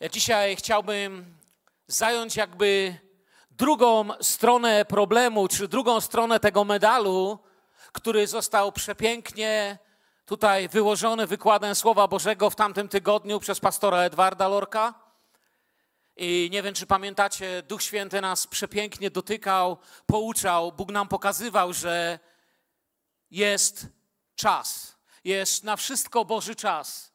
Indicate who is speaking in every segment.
Speaker 1: Ja dzisiaj chciałbym zająć jakby drugą stronę problemu, czy drugą stronę tego medalu, który został przepięknie tutaj wyłożony wykładem Słowa Bożego w tamtym tygodniu przez pastora Edwarda Lorka. I nie wiem, czy pamiętacie, Duch Święty nas przepięknie dotykał, pouczał, Bóg nam pokazywał, że jest czas, jest na wszystko Boży czas.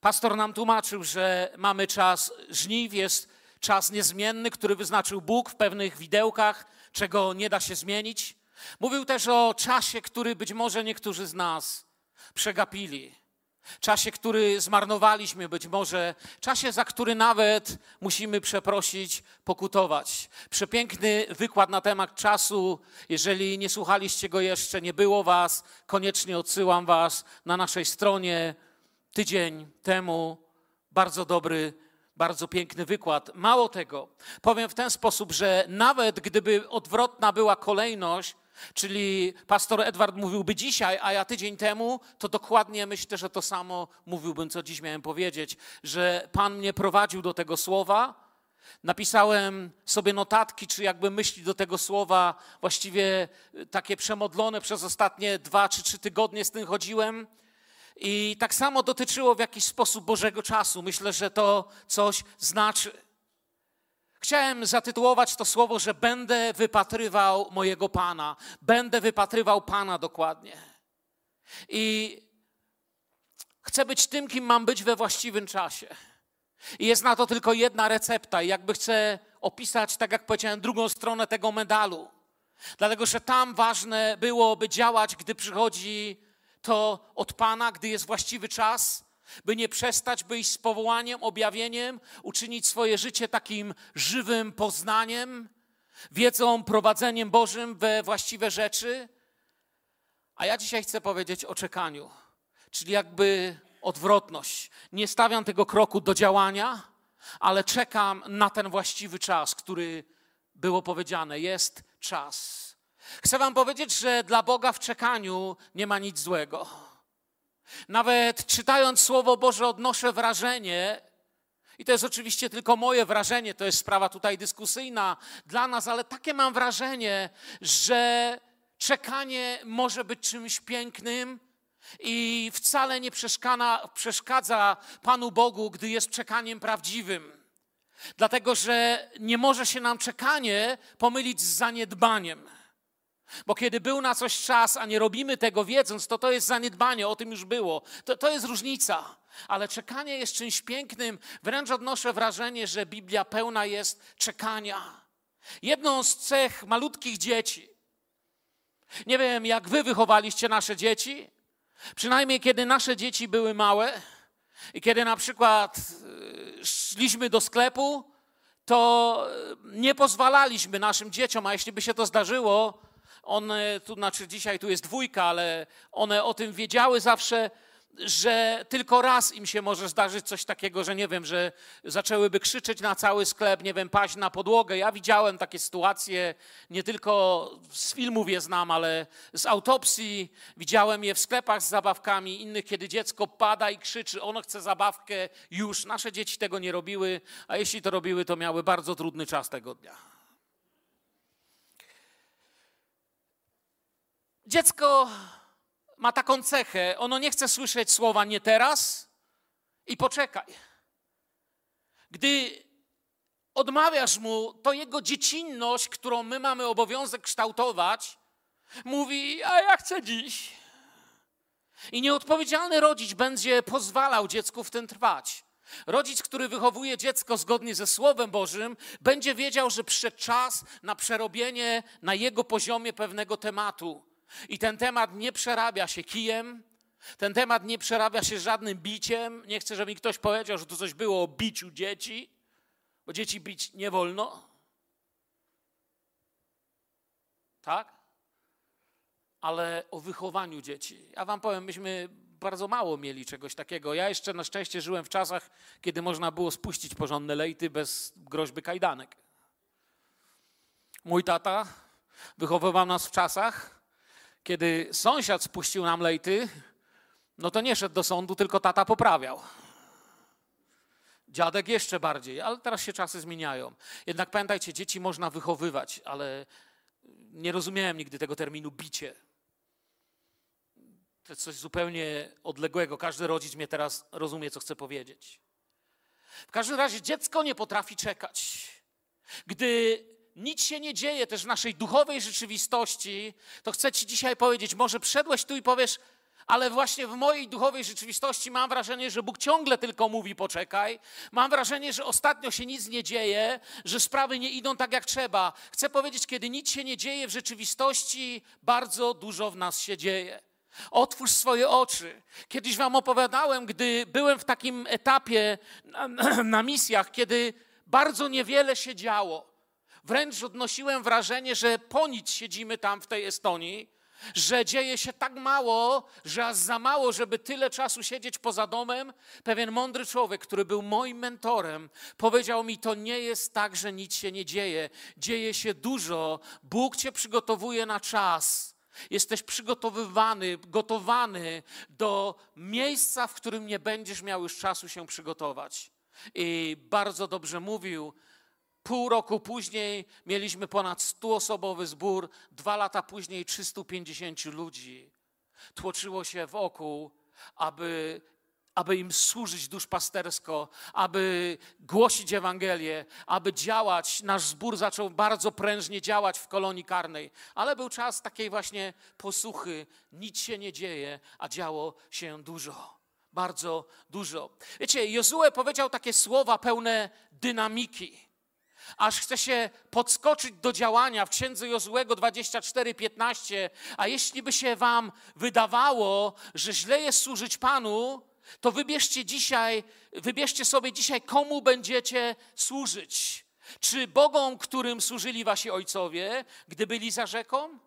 Speaker 1: Pastor nam tłumaczył, że mamy czas żniw, jest czas niezmienny, który wyznaczył Bóg w pewnych widełkach, czego nie da się zmienić. Mówił też o czasie, który być może niektórzy z nas przegapili. Czasie, który zmarnowaliśmy, być może czasie, za który nawet musimy przeprosić, pokutować. Przepiękny wykład na temat czasu. Jeżeli nie słuchaliście go jeszcze, nie było was, koniecznie odsyłam was na naszej stronie tydzień temu. Bardzo dobry, bardzo piękny wykład. Mało tego, powiem w ten sposób, że nawet gdyby odwrotna była kolejność, czyli pastor Edward mówiłby dzisiaj, a ja tydzień temu, to dokładnie myślę, że to samo mówiłbym, co dziś miałem powiedzieć, że Pan mnie prowadził do tego słowa. Napisałem sobie notatki, czy jakby myśli do tego słowa, właściwie takie przemodlone przez ostatnie dwa czy trzy tygodnie z tym chodziłem. I tak samo dotyczyło w jakiś sposób Bożego czasu. Myślę, że to coś znaczy. Chciałem zatytułować to słowo, że będę wypatrywał mojego Pana. Będę wypatrywał Pana dokładnie. I chcę być tym, kim mam być we właściwym czasie. I jest na to tylko jedna recepta. I jakby chcę opisać, tak jak powiedziałem, drugą stronę tego medalu. Dlatego, że tam ważne byłoby działać, gdy przychodzi to od Pana, gdy jest właściwy czas, by nie przestać, by iść z powołaniem, objawieniem, uczynić swoje życie takim żywym poznaniem, wiedzą, prowadzeniem Bożym we właściwe rzeczy. A ja dzisiaj chcę powiedzieć o czekaniu, czyli jakby odwrotność. Nie stawiam tego kroku do działania, ale czekam na ten właściwy czas, który było powiedziane. Jest czas. Chcę Wam powiedzieć, że dla Boga w czekaniu nie ma nic złego. Nawet czytając Słowo Boże, odnoszę wrażenie, i to jest oczywiście tylko moje wrażenie, to jest sprawa tutaj dyskusyjna dla nas, ale takie mam wrażenie, że czekanie może być czymś pięknym i wcale nie przeszkadza Panu Bogu, gdy jest czekaniem prawdziwym. Dlatego, że nie może się nam czekanie pomylić z zaniedbaniem. Bo kiedy był na coś czas, a nie robimy tego wiedząc, to to jest zaniedbanie, o tym już było. To, to jest różnica. Ale czekanie jest czymś pięknym. Wręcz odnoszę wrażenie, że Biblia pełna jest czekania. Jedną z cech malutkich dzieci. Nie wiem, jak wy wychowaliście nasze dzieci. Przynajmniej kiedy nasze dzieci były małe i kiedy na przykład e, szliśmy do sklepu, to nie pozwalaliśmy naszym dzieciom, a jeśli by się to zdarzyło, one, tu znaczy dzisiaj tu jest dwójka, ale one o tym wiedziały zawsze, że tylko raz im się może zdarzyć coś takiego, że nie wiem, że zaczęłyby krzyczeć na cały sklep, nie wiem, paść na podłogę. Ja widziałem takie sytuacje, nie tylko z filmów je znam, ale z autopsji. Widziałem je w sklepach z zabawkami, innych, kiedy dziecko pada i krzyczy, ono chce zabawkę już. Nasze dzieci tego nie robiły, a jeśli to robiły, to miały bardzo trudny czas tego dnia. Dziecko ma taką cechę, ono nie chce słyszeć słowa nie teraz i poczekaj. Gdy odmawiasz mu, to jego dziecinność, którą my mamy obowiązek kształtować, mówi, a ja chcę dziś. I nieodpowiedzialny rodzic będzie pozwalał dziecku w tym trwać. Rodzic, który wychowuje dziecko zgodnie ze Słowem Bożym, będzie wiedział, że przyszedł czas na przerobienie na jego poziomie pewnego tematu. I ten temat nie przerabia się kijem, ten temat nie przerabia się żadnym biciem. Nie chcę, żeby mi ktoś powiedział, że tu coś było o biciu dzieci, bo dzieci bić nie wolno. Tak? Ale o wychowaniu dzieci. Ja wam powiem, myśmy bardzo mało mieli czegoś takiego. Ja jeszcze na szczęście żyłem w czasach, kiedy można było spuścić porządne lejty bez groźby kajdanek. Mój tata wychowywał nas w czasach, kiedy sąsiad spuścił nam lejty, no to nie szedł do sądu, tylko tata poprawiał. dziadek jeszcze bardziej, ale teraz się czasy zmieniają. Jednak pamiętajcie, dzieci można wychowywać, ale nie rozumiałem nigdy tego terminu bicie. To jest coś zupełnie odległego. Każdy rodzic mnie teraz rozumie, co chcę powiedzieć. W każdym razie dziecko nie potrafi czekać. Gdy nic się nie dzieje też w naszej duchowej rzeczywistości, to chcę Ci dzisiaj powiedzieć, może przedłeś tu i powiesz, ale właśnie w mojej duchowej rzeczywistości mam wrażenie, że Bóg ciągle tylko mówi poczekaj. Mam wrażenie, że ostatnio się nic nie dzieje, że sprawy nie idą tak jak trzeba. Chcę powiedzieć, kiedy nic się nie dzieje w rzeczywistości, bardzo dużo w nas się dzieje. Otwórz swoje oczy. Kiedyś Wam opowiadałem, gdy byłem w takim etapie na, na misjach, kiedy bardzo niewiele się działo. Wręcz odnosiłem wrażenie, że po nic siedzimy tam w tej Estonii, że dzieje się tak mało, że aż za mało, żeby tyle czasu siedzieć poza domem. Pewien mądry człowiek, który był moim mentorem, powiedział mi: To nie jest tak, że nic się nie dzieje. Dzieje się dużo. Bóg cię przygotowuje na czas. Jesteś przygotowywany, gotowany do miejsca, w którym nie będziesz miał już czasu się przygotować. I bardzo dobrze mówił. Pół roku później mieliśmy ponad 100-osobowy zbór, dwa lata później 350 ludzi. Tłoczyło się wokół, aby aby im służyć duszpastersko, aby głosić Ewangelię, aby działać. Nasz zbór zaczął bardzo prężnie działać w kolonii karnej, ale był czas takiej właśnie posłuchy. Nic się nie dzieje, a działo się dużo. Bardzo dużo. Wiecie, Jozue powiedział takie słowa pełne dynamiki aż chce się podskoczyć do działania w księdze Jozłego 24:15. A jeśli by się wam wydawało, że źle jest służyć Panu, to wybierzcie dzisiaj, wybierzcie sobie dzisiaj, komu będziecie służyć. Czy Bogom, którym służyli wasi ojcowie, gdy byli za rzeką?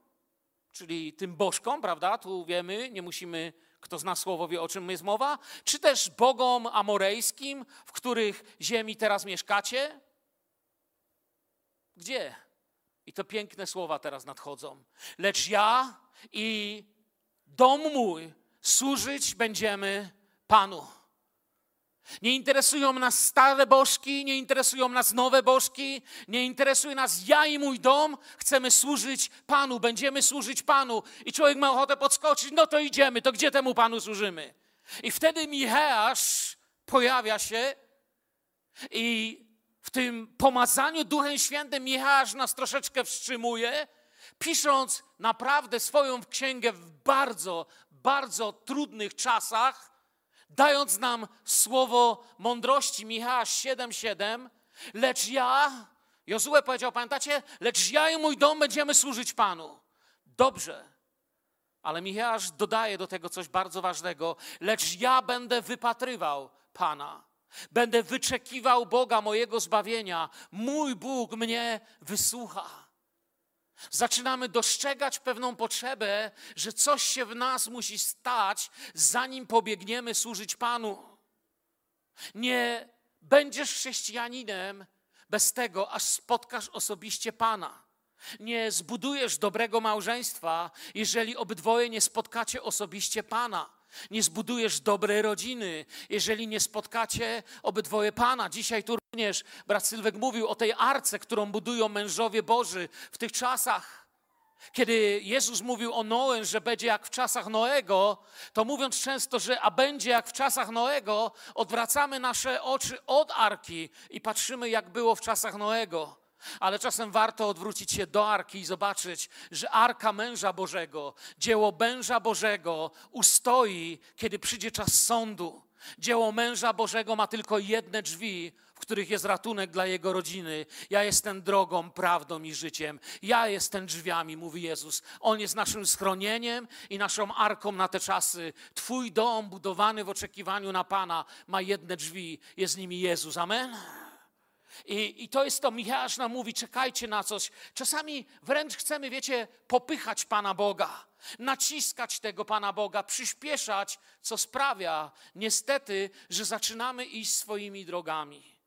Speaker 1: Czyli tym bożkom, prawda? Tu wiemy, nie musimy, kto zna słowo wie, o czym jest mowa. Czy też Bogom amorejskim, w których ziemi teraz mieszkacie? Gdzie? I to piękne słowa teraz nadchodzą. Lecz ja i dom mój służyć będziemy Panu. Nie interesują nas stare bożki, nie interesują nas nowe bożki, nie interesuje nas ja i mój dom. Chcemy służyć Panu, będziemy służyć Panu. I człowiek ma ochotę podskoczyć, no to idziemy, to gdzie temu Panu służymy? I wtedy Micheasz pojawia się i w tym pomazaniu Duchem Świętym Micheasz nas troszeczkę wstrzymuje, pisząc naprawdę swoją księgę w bardzo, bardzo trudnych czasach, dając nam słowo mądrości. Michała 7:7. Lecz ja, Jozue powiedział, pamiętacie? Lecz ja i mój dom będziemy służyć Panu. Dobrze. Ale Michałasz dodaje do tego coś bardzo ważnego. Lecz ja będę wypatrywał Pana. Będę wyczekiwał Boga mojego zbawienia. Mój Bóg mnie wysłucha. Zaczynamy dostrzegać pewną potrzebę, że coś się w nas musi stać, zanim pobiegniemy służyć Panu. Nie będziesz chrześcijaninem bez tego, aż spotkasz osobiście Pana. Nie zbudujesz dobrego małżeństwa, jeżeli obydwoje nie spotkacie osobiście Pana. Nie zbudujesz dobrej rodziny, jeżeli nie spotkacie obydwoje Pana. Dzisiaj tu również brat Sylwek mówił o tej arce, którą budują mężowie Boży w tych czasach. Kiedy Jezus mówił o Noem, że będzie jak w czasach Noego, to mówiąc często, że a będzie jak w czasach Noego, odwracamy nasze oczy od arki i patrzymy, jak było w czasach Noego. Ale czasem warto odwrócić się do arki i zobaczyć, że arka męża Bożego, dzieło męża Bożego ustoi, kiedy przyjdzie czas sądu. Dzieło męża Bożego ma tylko jedne drzwi, w których jest ratunek dla jego rodziny. Ja jestem drogą, prawdą i życiem. Ja jestem drzwiami, mówi Jezus. On jest naszym schronieniem i naszą arką na te czasy. Twój dom budowany w oczekiwaniu na Pana ma jedne drzwi. Jest nimi Jezus. Amen. I, I, to jest to, Michał nam mówi, czekajcie na coś. Czasami wręcz chcemy, wiecie, popychać Pana Boga, naciskać tego Pana Boga, przyspieszać, co sprawia niestety, że zaczynamy iść swoimi drogami.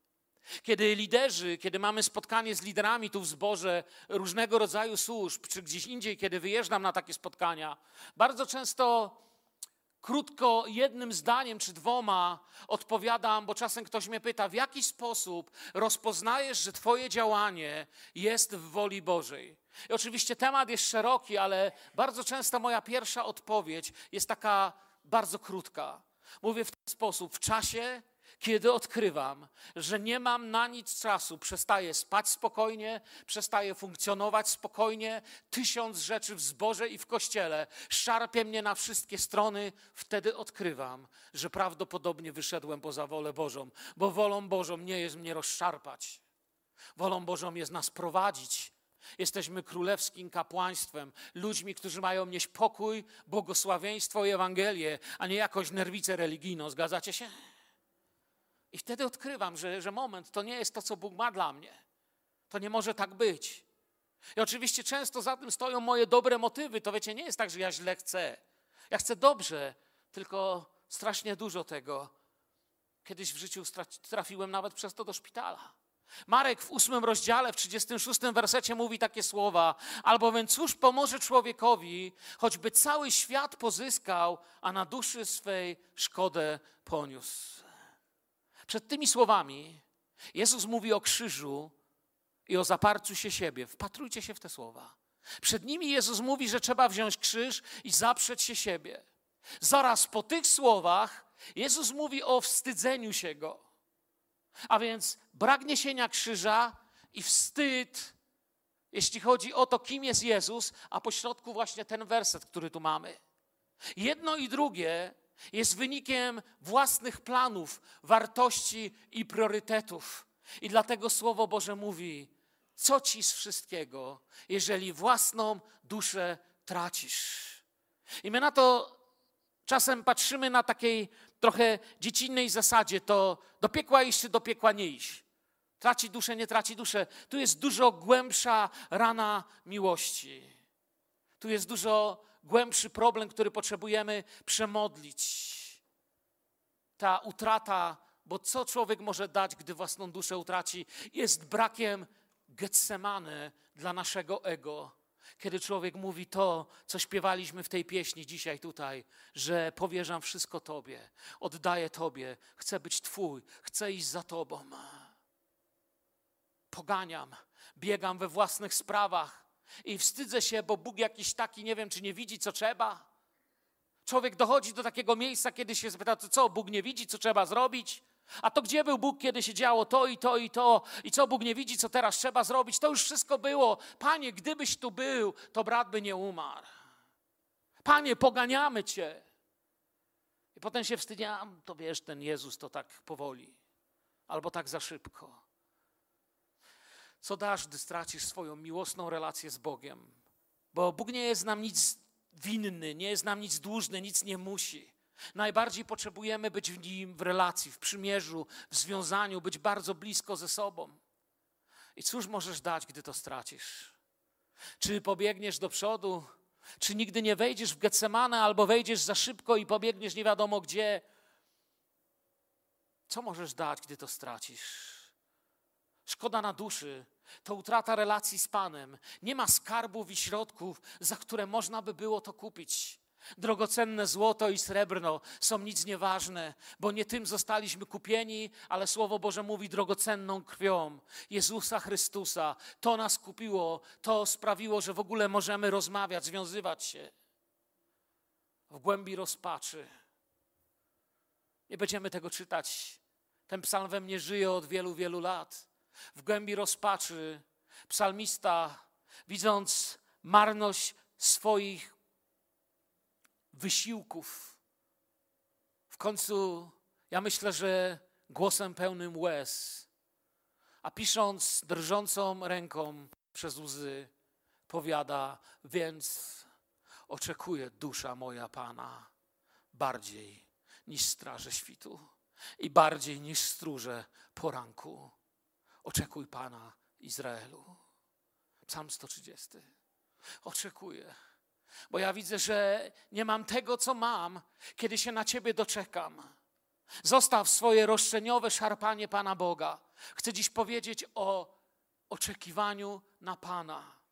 Speaker 1: Kiedy liderzy, kiedy mamy spotkanie z liderami tu w zborze różnego rodzaju służb, czy gdzieś indziej, kiedy wyjeżdżam na takie spotkania, bardzo często krótko jednym zdaniem czy dwoma odpowiadam, bo czasem ktoś mnie pyta, w jaki sposób rozpoznajesz, że Twoje działanie jest w woli Bożej. I oczywiście temat jest szeroki, ale bardzo często moja pierwsza odpowiedź jest taka bardzo krótka. Mówię w ten sposób: w czasie, kiedy odkrywam, że nie mam na nic czasu, przestaję spać spokojnie, przestaję funkcjonować spokojnie, tysiąc rzeczy w zborze i w kościele szarpie mnie na wszystkie strony, wtedy odkrywam, że prawdopodobnie wyszedłem poza wolę Bożą, bo wolą Bożą nie jest mnie rozszarpać. Wolą Bożą jest nas prowadzić. Jesteśmy królewskim kapłaństwem, ludźmi, którzy mają nieść pokój, błogosławieństwo i Ewangelię, a nie jakąś nerwicę religijną. Zgadzacie się? I wtedy odkrywam, że, że moment to nie jest to, co Bóg ma dla mnie. To nie może tak być. I oczywiście często za tym stoją moje dobre motywy. To wiecie, nie jest tak, że ja źle chcę. Ja chcę dobrze, tylko strasznie dużo tego. Kiedyś w życiu trafiłem nawet przez to do szpitala. Marek w ósmym rozdziale, w 36 wersecie mówi takie słowa: Albowiem cóż pomoże człowiekowi, choćby cały świat pozyskał, a na duszy swej szkodę poniósł. Przed tymi słowami Jezus mówi o krzyżu i o zaparciu się siebie. Wpatrujcie się w te słowa. Przed nimi Jezus mówi, że trzeba wziąć krzyż i zaprzeć się siebie. Zaraz po tych słowach Jezus mówi o wstydzeniu się Go. A więc brak niesienia krzyża i wstyd, jeśli chodzi o to, kim jest Jezus, a pośrodku właśnie ten werset, który tu mamy. Jedno i drugie jest wynikiem własnych planów, wartości i priorytetów. I dlatego Słowo Boże mówi: co ci z wszystkiego, jeżeli własną duszę tracisz? I my na to czasem patrzymy na takiej trochę dziecinnej zasadzie: to do piekła iść czy do piekła nie iść. Traci duszę, nie traci duszę. Tu jest dużo głębsza rana miłości. Tu jest dużo głębszy problem, który potrzebujemy przemodlić. Ta utrata, bo co człowiek może dać, gdy własną duszę utraci, jest brakiem getsemane dla naszego ego. Kiedy człowiek mówi to, co śpiewaliśmy w tej pieśni dzisiaj tutaj, że powierzam wszystko Tobie, oddaję Tobie, chcę być Twój, chcę iść za Tobą. Poganiam, biegam we własnych sprawach, i wstydzę się, bo Bóg jakiś taki, nie wiem, czy nie widzi, co trzeba. Człowiek dochodzi do takiego miejsca, kiedy się zapyta, co, Bóg nie widzi, co trzeba zrobić? A to gdzie był Bóg, kiedy się działo to i to i to? I co Bóg nie widzi, co teraz trzeba zrobić? To już wszystko było. Panie, gdybyś tu był, to brat by nie umarł. Panie, poganiamy Cię. I potem się wstydziłam, to wiesz, ten Jezus to tak powoli, albo tak za szybko. Co dasz, gdy stracisz swoją miłosną relację z Bogiem? Bo Bóg nie jest nam nic winny, nie jest nam nic dłużny, nic nie musi. Najbardziej potrzebujemy być w Nim w relacji, w przymierzu, w związaniu, być bardzo blisko ze sobą. I cóż możesz dać, gdy to stracisz? Czy pobiegniesz do przodu, czy nigdy nie wejdziesz w Getsemane, albo wejdziesz za szybko i pobiegniesz nie wiadomo gdzie? Co możesz dać, gdy to stracisz? Szkoda na duszy, to utrata relacji z Panem. Nie ma skarbów i środków, za które można by było to kupić. Drogocenne złoto i srebrno są nic nieważne, bo nie tym zostaliśmy kupieni, ale Słowo Boże mówi drogocenną krwią Jezusa Chrystusa. To nas kupiło, to sprawiło, że w ogóle możemy rozmawiać, związywać się w głębi rozpaczy. Nie będziemy tego czytać. Ten psalm we mnie żyje od wielu, wielu lat. W głębi rozpaczy psalmista, widząc marność swoich wysiłków, w końcu ja myślę, że głosem pełnym łez, a pisząc drżącą ręką przez łzy, powiada: Więc oczekuje dusza moja Pana bardziej niż straże świtu i bardziej niż stróże poranku. Oczekuj Pana Izraelu. Psalm 130. Oczekuję. Bo ja widzę, że nie mam tego, co mam, kiedy się na Ciebie doczekam. Zostaw swoje roszczeniowe szarpanie Pana Boga. Chcę dziś powiedzieć o oczekiwaniu na Pana.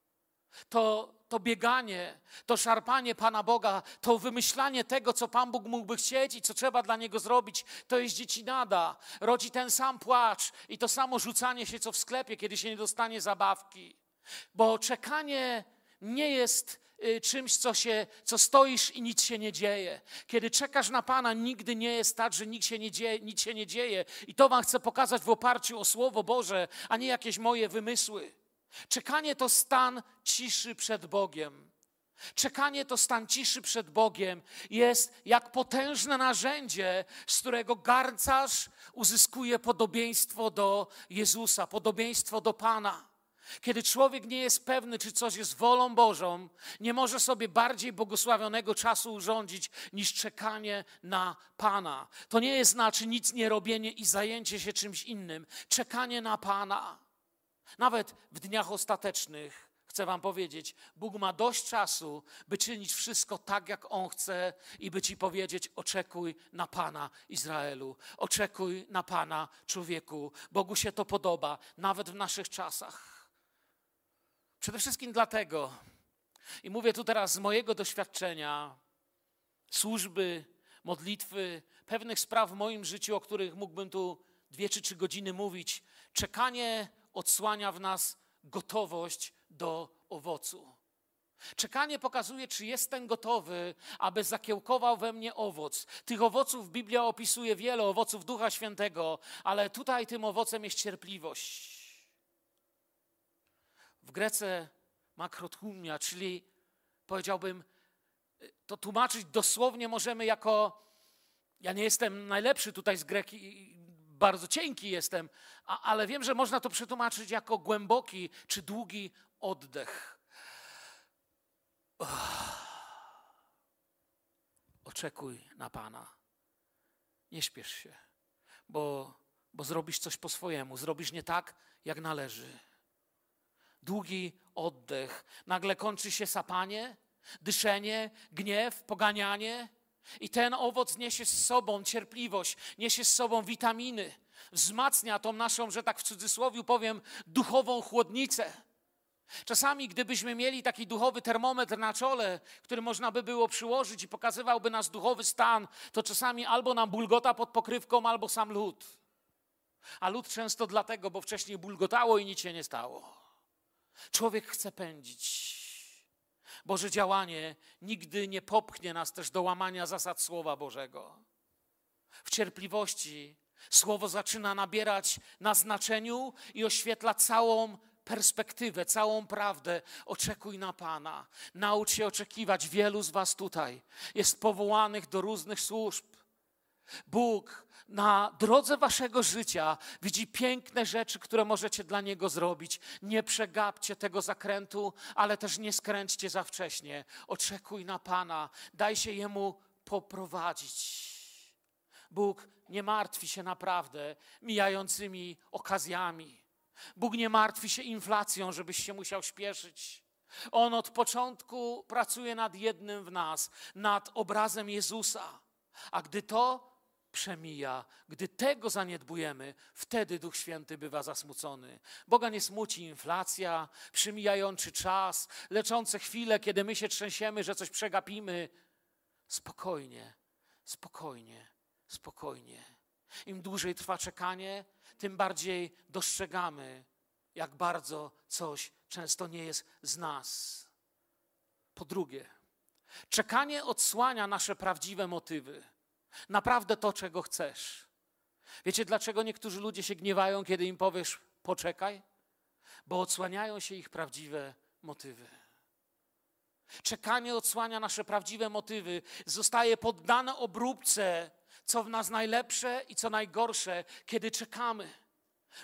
Speaker 1: To, to bieganie, to szarpanie Pana Boga, to wymyślanie tego, co Pan Bóg mógłby chcieć i co trzeba dla Niego zrobić, to jest dziecinada. Rodzi ten sam płacz i to samo rzucanie się, co w sklepie, kiedy się nie dostanie zabawki. Bo czekanie nie jest y, czymś, co, się, co stoisz i nic się nie dzieje. Kiedy czekasz na Pana, nigdy nie jest tak, że nic się nie dzieje. Nic się nie dzieje. I to Wam chcę pokazać w oparciu o Słowo Boże, a nie jakieś moje wymysły. Czekanie to stan ciszy przed Bogiem. Czekanie to stan ciszy przed Bogiem jest jak potężne narzędzie, z którego garncarz uzyskuje podobieństwo do Jezusa, podobieństwo do Pana. Kiedy człowiek nie jest pewny, czy coś jest wolą Bożą, nie może sobie bardziej błogosławionego czasu urządzić niż czekanie na Pana. To nie jest znaczy nic nie robienie i zajęcie się czymś innym. Czekanie na Pana. Nawet w dniach ostatecznych, chcę Wam powiedzieć, Bóg ma dość czasu, by czynić wszystko tak, jak On chce i by Ci powiedzieć: oczekuj na Pana Izraelu, oczekuj na Pana człowieku. Bogu się to podoba, nawet w naszych czasach. Przede wszystkim dlatego, i mówię tu teraz z mojego doświadczenia, służby, modlitwy, pewnych spraw w moim życiu, o których mógłbym tu dwie czy trzy godziny mówić, czekanie odsłania w nas gotowość do owocu. Czekanie pokazuje, czy jestem gotowy, aby zakiełkował we mnie owoc. Tych owoców Biblia opisuje wiele, owoców Ducha Świętego, ale tutaj tym owocem jest cierpliwość. W Grece makrotumia, czyli powiedziałbym, to tłumaczyć dosłownie możemy jako, ja nie jestem najlepszy tutaj z greki, bardzo cienki jestem, a, ale wiem, że można to przetłumaczyć jako głęboki czy długi oddech. Oczekuj na Pana. Nie śpiesz się, bo, bo zrobisz coś po swojemu, zrobisz nie tak, jak należy. Długi oddech. Nagle kończy się sapanie, dyszenie, gniew, poganianie i ten owoc niesie z sobą cierpliwość, niesie z sobą witaminy, wzmacnia tą naszą, że tak w cudzysłowie powiem, duchową chłodnicę. Czasami, gdybyśmy mieli taki duchowy termometr na czole, który można by było przyłożyć i pokazywałby nas duchowy stan, to czasami albo nam bulgota pod pokrywką, albo sam lód. A lód często dlatego, bo wcześniej bulgotało i nic się nie stało. Człowiek chce pędzić. Boże działanie nigdy nie popchnie nas też do łamania zasad Słowa Bożego. W cierpliwości Słowo zaczyna nabierać na znaczeniu i oświetla całą perspektywę, całą prawdę. Oczekuj na Pana. Naucz się oczekiwać. Wielu z Was tutaj jest powołanych do różnych służb. Bóg na drodze waszego życia widzi piękne rzeczy, które możecie dla Niego zrobić. Nie przegapcie tego zakrętu, ale też nie skręćcie za wcześnie. Oczekuj na Pana, daj się Jemu poprowadzić. Bóg nie martwi się naprawdę mijającymi okazjami. Bóg nie martwi się inflacją, żebyś się musiał śpieszyć. On od początku pracuje nad jednym w nas, nad obrazem Jezusa. A gdy to przemija. Gdy tego zaniedbujemy, wtedy Duch Święty bywa zasmucony. Boga nie smuci inflacja, przymijający czas, leczące chwile, kiedy my się trzęsiemy, że coś przegapimy. Spokojnie, spokojnie, spokojnie. Im dłużej trwa czekanie, tym bardziej dostrzegamy, jak bardzo coś często nie jest z nas. Po drugie, czekanie odsłania nasze prawdziwe motywy. Naprawdę to, czego chcesz. Wiecie, dlaczego niektórzy ludzie się gniewają, kiedy im powiesz, poczekaj? Bo odsłaniają się ich prawdziwe motywy. Czekanie odsłania nasze prawdziwe motywy, zostaje poddane obróbce, co w nas najlepsze i co najgorsze, kiedy czekamy.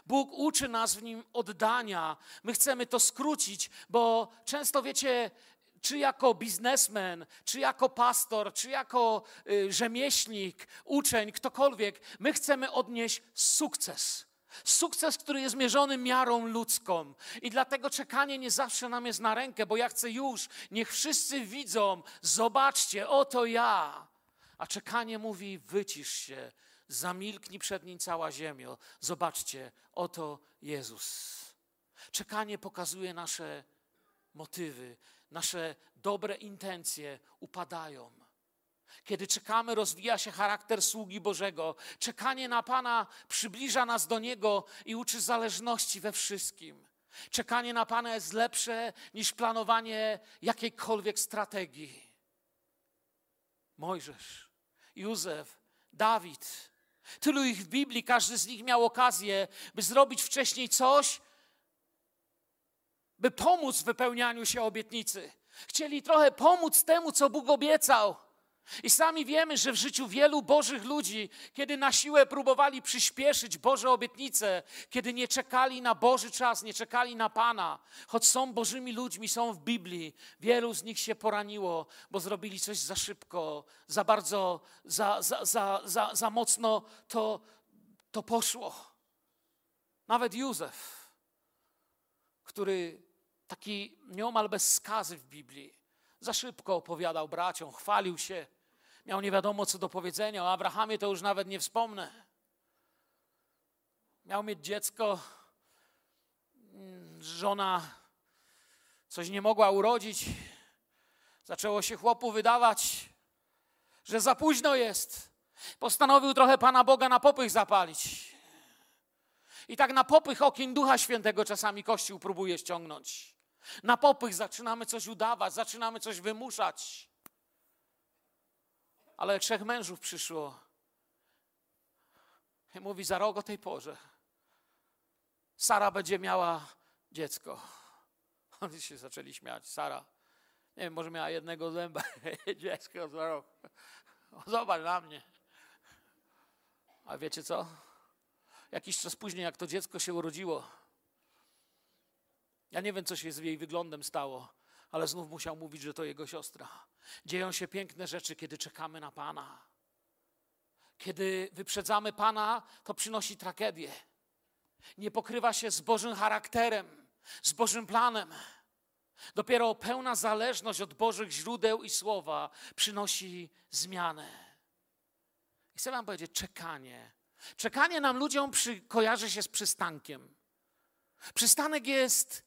Speaker 1: Bóg uczy nas w nim oddania. My chcemy to skrócić, bo często wiecie, czy jako biznesmen, czy jako pastor, czy jako y, rzemieślnik, uczeń, ktokolwiek, my chcemy odnieść sukces. Sukces, który jest mierzony miarą ludzką. I dlatego czekanie nie zawsze nam jest na rękę, bo ja chcę już, niech wszyscy widzą, zobaczcie, oto ja. A czekanie mówi, wycisz się, zamilknij przed nim cała ziemia. Zobaczcie, oto Jezus. Czekanie pokazuje nasze motywy, nasze dobre intencje upadają. Kiedy czekamy, rozwija się charakter sługi Bożego. Czekanie na Pana przybliża nas do Niego i uczy zależności we wszystkim. Czekanie na Pana jest lepsze niż planowanie jakiejkolwiek strategii. Mojżesz, Józef, Dawid. Tylu ich w Biblii, każdy z nich miał okazję, by zrobić wcześniej coś, by pomóc w wypełnianiu się obietnicy. Chcieli trochę pomóc temu, co Bóg obiecał. I sami wiemy, że w życiu wielu Bożych ludzi, kiedy na siłę próbowali przyspieszyć Boże obietnice, kiedy nie czekali na Boży czas, nie czekali na Pana, choć są Bożymi ludźmi, są w Biblii, wielu z nich się poraniło, bo zrobili coś za szybko, za bardzo, za, za, za, za, za mocno to, to poszło. Nawet Józef, który taki nieomal bez skazy w Biblii, za szybko opowiadał braciom, chwalił się, miał nie wiadomo co do powiedzenia. O Abrahamie to już nawet nie wspomnę. Miał mieć dziecko, żona coś nie mogła urodzić. Zaczęło się chłopu wydawać, że za późno jest. Postanowił trochę Pana Boga na popych zapalić. I tak na popych okien Ducha Świętego czasami Kościół próbuje ściągnąć. Na popych zaczynamy coś udawać, zaczynamy coś wymuszać. Ale trzech mężów przyszło i mówi za rok o tej porze. Sara będzie miała dziecko. Oni się zaczęli śmiać. Sara, nie wiem, może miała jednego zęba, dziecko za rok. Zobacz na mnie. A wiecie co? Jakiś czas później, jak to dziecko się urodziło, ja nie wiem, co się z jej wyglądem stało, ale znów musiał mówić, że to jego siostra. Dzieją się piękne rzeczy, kiedy czekamy na Pana. Kiedy wyprzedzamy Pana, to przynosi tragedię. Nie pokrywa się z Bożym charakterem, z Bożym planem. Dopiero pełna zależność od Bożych źródeł i słowa przynosi zmianę. I chcę Wam powiedzieć, czekanie. Czekanie nam ludziom przy, kojarzy się z przystankiem. Przystanek jest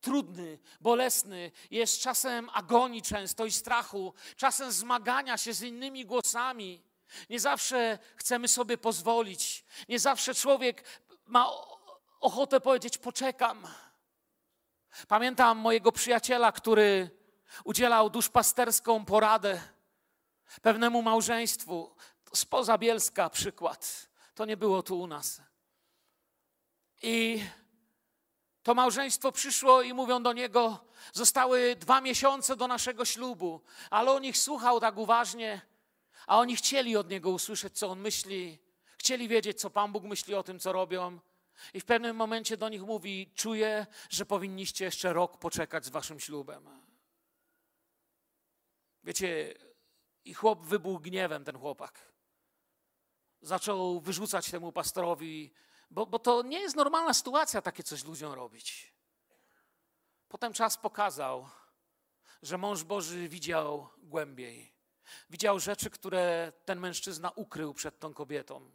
Speaker 1: trudny, bolesny, jest czasem agonii często i strachu, czasem zmagania się z innymi głosami. Nie zawsze chcemy sobie pozwolić, nie zawsze człowiek ma ochotę powiedzieć: Poczekam. Pamiętam mojego przyjaciela, który udzielał duszpasterską poradę pewnemu małżeństwu. Spoza Bielska przykład. To nie było tu u nas. I to małżeństwo przyszło i mówią do niego: Zostały dwa miesiące do naszego ślubu, ale on ich słuchał tak uważnie, a oni chcieli od niego usłyszeć, co on myśli, chcieli wiedzieć, co Pan Bóg myśli o tym, co robią. I w pewnym momencie do nich mówi: Czuję, że powinniście jeszcze rok poczekać z waszym ślubem. Wiecie, i chłop wybuchł gniewem, ten chłopak. Zaczął wyrzucać temu pastorowi bo, bo to nie jest normalna sytuacja takie coś ludziom robić. Potem czas pokazał, że mąż Boży widział głębiej. Widział rzeczy, które ten mężczyzna ukrył przed tą kobietą.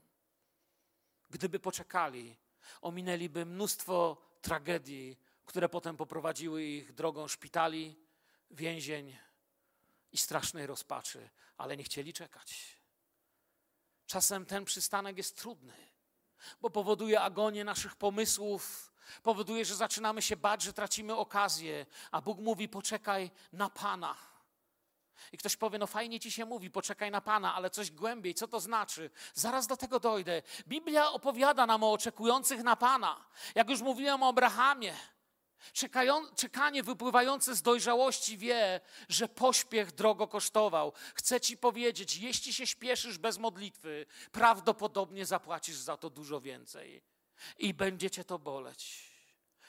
Speaker 1: Gdyby poczekali, ominęliby mnóstwo tragedii, które potem poprowadziły ich drogą szpitali, więzień i strasznej rozpaczy, ale nie chcieli czekać. Czasem ten przystanek jest trudny bo powoduje agonię naszych pomysłów, powoduje, że zaczynamy się bać, że tracimy okazję, a Bóg mówi: poczekaj na Pana. I ktoś powie, no fajnie ci się mówi, poczekaj na Pana, ale coś głębiej, co to znaczy? Zaraz do tego dojdę. Biblia opowiada nam o oczekujących na Pana. Jak już mówiłem o Abrahamie, Czekają, czekanie wypływające z dojrzałości wie, że pośpiech drogo kosztował. Chcę ci powiedzieć, jeśli się śpieszysz bez modlitwy, prawdopodobnie zapłacisz za to dużo więcej i będziecie to boleć.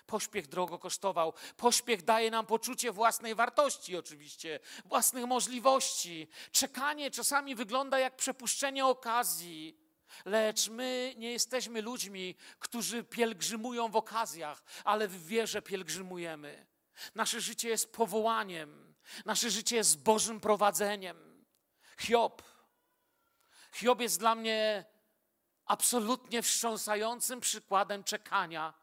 Speaker 1: Pośpiech drogo kosztował. Pośpiech daje nam poczucie własnej wartości, oczywiście, własnych możliwości. Czekanie czasami wygląda jak przepuszczenie okazji. Lecz my nie jesteśmy ludźmi, którzy pielgrzymują w okazjach, ale w wierze pielgrzymujemy. Nasze życie jest powołaniem, nasze życie jest Bożym prowadzeniem. Hiob. Hiob jest dla mnie absolutnie wstrząsającym przykładem czekania.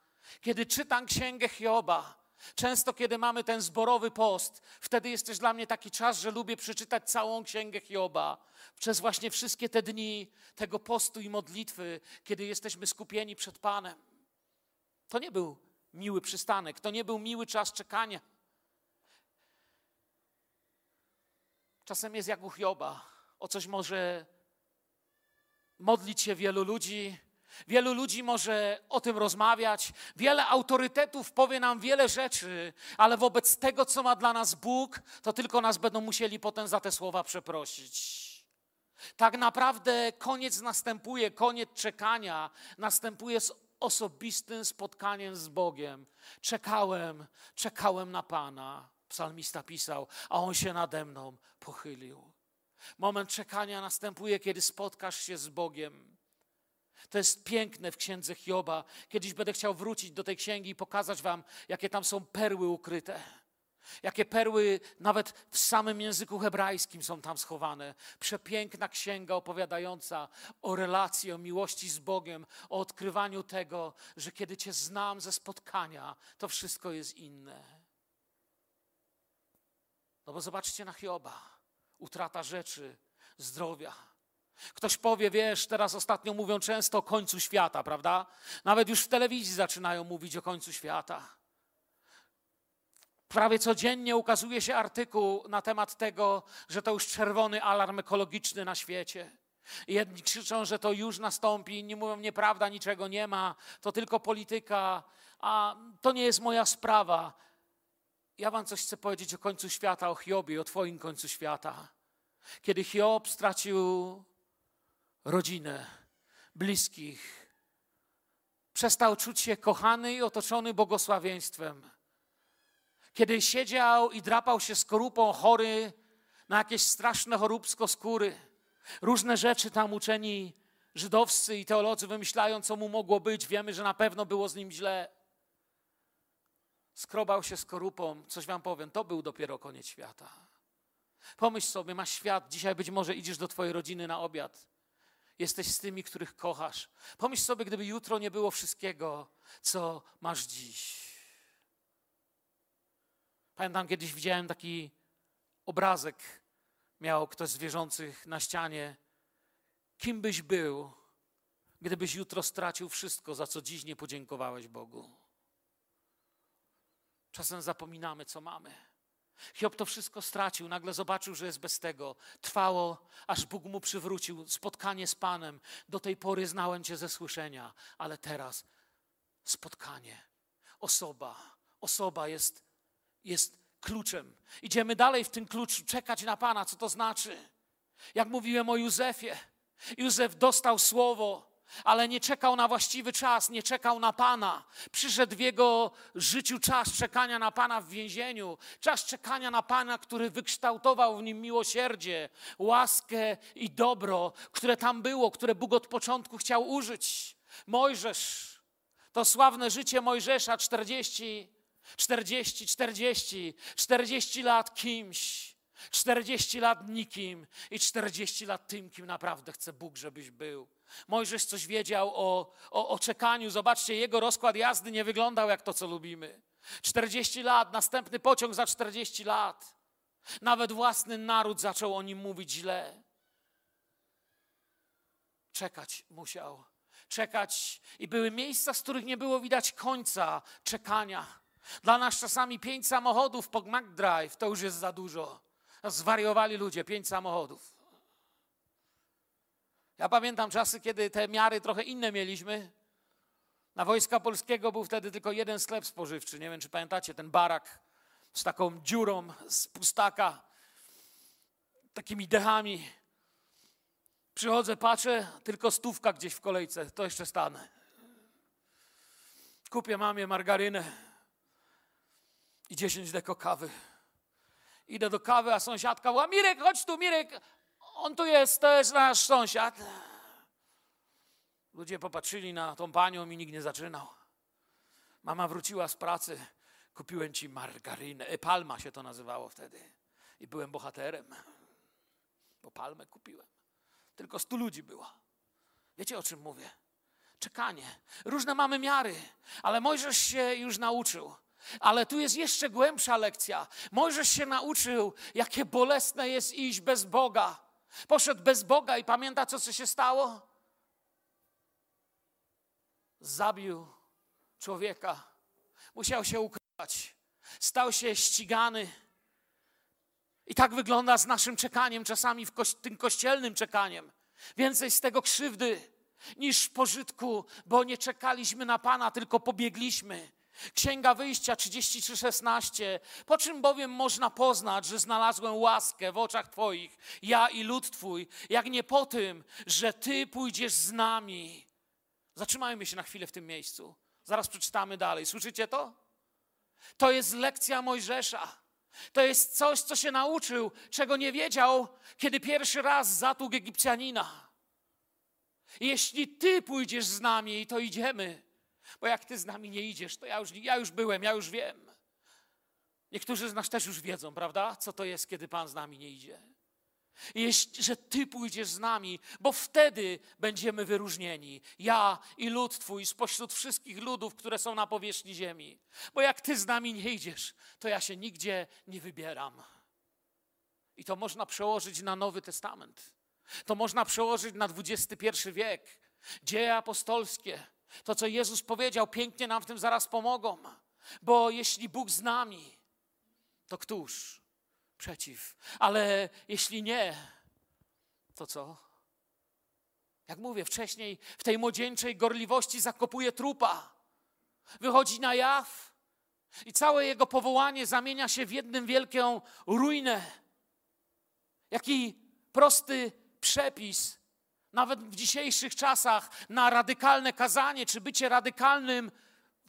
Speaker 1: Kiedy czytam księgę Hioba, Często, kiedy mamy ten zborowy post, wtedy jest też dla mnie taki czas, że lubię przeczytać całą księgę Hioba. Przez właśnie wszystkie te dni tego postu i modlitwy, kiedy jesteśmy skupieni przed Panem. To nie był miły przystanek, to nie był miły czas czekania. Czasem jest jak u Hioba. O coś może modlić się wielu ludzi, Wielu ludzi może o tym rozmawiać, wiele autorytetów powie nam wiele rzeczy, ale wobec tego, co ma dla nas Bóg, to tylko nas będą musieli potem za te słowa przeprosić. Tak naprawdę koniec następuje, koniec czekania następuje z osobistym spotkaniem z Bogiem. Czekałem, czekałem na Pana, psalmista pisał, a On się nade mną pochylił. Moment czekania następuje, kiedy spotkasz się z Bogiem. To jest piękne w księdze Hioba. Kiedyś będę chciał wrócić do tej księgi i pokazać Wam, jakie tam są perły ukryte. Jakie perły nawet w samym języku hebrajskim są tam schowane. Przepiękna księga opowiadająca o relacji, o miłości z Bogiem, o odkrywaniu tego, że kiedy Cię znam ze spotkania, to wszystko jest inne. No bo zobaczcie na Hioba. Utrata rzeczy, zdrowia, Ktoś powie, wiesz, teraz ostatnio mówią często o końcu świata, prawda? Nawet już w telewizji zaczynają mówić o końcu świata. Prawie codziennie ukazuje się artykuł na temat tego, że to już czerwony alarm ekologiczny na świecie. Jedni krzyczą, że to już nastąpi, inni mówią, nieprawda, niczego nie ma, to tylko polityka, a to nie jest moja sprawa. Ja wam coś chcę powiedzieć o końcu świata, o Hiobie, o twoim końcu świata. Kiedy Hiob stracił rodzinę, bliskich. Przestał czuć się kochany i otoczony błogosławieństwem. Kiedy siedział i drapał się skorupą chory na jakieś straszne choróbsko skóry, różne rzeczy tam uczeni żydowscy i teolodzy wymyślają, co mu mogło być. Wiemy, że na pewno było z nim źle. Skrobał się skorupą, coś wam powiem, to był dopiero koniec świata. Pomyśl sobie, masz świat, dzisiaj być może idziesz do twojej rodziny na obiad. Jesteś z tymi, których kochasz. Pomyśl sobie, gdyby jutro nie było wszystkiego, co masz dziś. Pamiętam, kiedyś widziałem taki obrazek, miał ktoś z wierzących na ścianie. Kim byś był, gdybyś jutro stracił wszystko, za co dziś nie podziękowałeś Bogu? Czasem zapominamy, co mamy. Hiob to wszystko stracił, nagle zobaczył, że jest bez tego. Trwało, aż Bóg mu przywrócił spotkanie z Panem. Do tej pory znałem Cię ze słyszenia, ale teraz spotkanie. Osoba, osoba jest, jest kluczem. Idziemy dalej w tym kluczu, czekać na Pana, co to znaczy. Jak mówiłem o Józefie, Józef dostał słowo, ale nie czekał na właściwy czas, nie czekał na Pana. Przyszedł w jego życiu czas czekania na Pana w więzieniu, czas czekania na Pana, który wykształtował w nim miłosierdzie, łaskę i dobro, które tam było, które Bóg od początku chciał użyć. Mojżesz, to sławne życie Mojżesza 40, 40, 40, 40 lat kimś. 40 lat nikim i 40 lat tym, kim naprawdę chce Bóg, żebyś był. Mojżesz coś wiedział o, o, o czekaniu. Zobaczcie, jego rozkład jazdy nie wyglądał jak to, co lubimy. 40 lat, następny pociąg za 40 lat. Nawet własny naród zaczął o nim mówić źle. Czekać musiał. Czekać. I były miejsca, z których nie było widać końca czekania. Dla nas czasami pięć samochodów po McDrive to już jest za dużo. Zwariowali ludzie, pięć samochodów. Ja pamiętam czasy, kiedy te miary trochę inne mieliśmy. Na Wojska Polskiego był wtedy tylko jeden sklep spożywczy. Nie wiem, czy pamiętacie ten barak z taką dziurą z pustaka, takimi dechami. Przychodzę, patrzę, tylko stówka gdzieś w kolejce, to jeszcze stanę. Kupię mamie margarynę i 10 deko kawy. Idę do kawy, a sąsiadka mówi, Mirek, chodź tu, Mirek, on tu jest, to jest nasz sąsiad. Ludzie popatrzyli na tą panią i nikt nie zaczynał. Mama wróciła z pracy, kupiłem ci margarynę, e, palma się to nazywało wtedy. I byłem bohaterem, bo palmę kupiłem. Tylko stu ludzi było. Wiecie o czym mówię? Czekanie. Różne mamy miary, ale Mojżesz się już nauczył. Ale tu jest jeszcze głębsza lekcja. Mojżesz się nauczył, jakie bolesne jest iść bez Boga. Poszedł bez Boga i pamięta, co, się stało? Zabił człowieka. Musiał się ukrywać. Stał się ścigany. I tak wygląda z naszym czekaniem, czasami w koś tym kościelnym czekaniem. Więcej z tego krzywdy niż pożytku, bo nie czekaliśmy na Pana, tylko pobiegliśmy. Księga Wyjścia 33:16. Po czym bowiem można poznać, że znalazłem łaskę w oczach Twoich, ja i lud Twój, jak nie po tym, że Ty pójdziesz z nami. Zatrzymajmy się na chwilę w tym miejscu. Zaraz przeczytamy dalej. Słyszycie to? To jest lekcja Mojżesza. To jest coś, co się nauczył, czego nie wiedział, kiedy pierwszy raz zatługł Egipcjanina. Jeśli Ty pójdziesz z nami, to idziemy. Bo jak Ty z nami nie idziesz, to ja już, ja już byłem, ja już wiem. Niektórzy z nas też już wiedzą, prawda? Co to jest, kiedy Pan z nami nie idzie. Jeśli, że Ty pójdziesz z nami, bo wtedy będziemy wyróżnieni. Ja i lud Twój spośród wszystkich ludów, które są na powierzchni ziemi. Bo jak Ty z nami nie idziesz, to ja się nigdzie nie wybieram. I to można przełożyć na Nowy Testament. To można przełożyć na XXI wiek. Dzieje apostolskie. To, co Jezus powiedział, pięknie nam w tym zaraz pomogą. Bo jeśli Bóg z nami, to któż przeciw? Ale jeśli nie, to co? Jak mówię wcześniej, w tej młodzieńczej gorliwości zakopuje trupa. Wychodzi na jaw i całe jego powołanie zamienia się w jedną wielką ruinę. Jaki prosty przepis, nawet w dzisiejszych czasach, na radykalne kazanie, czy bycie radykalnym,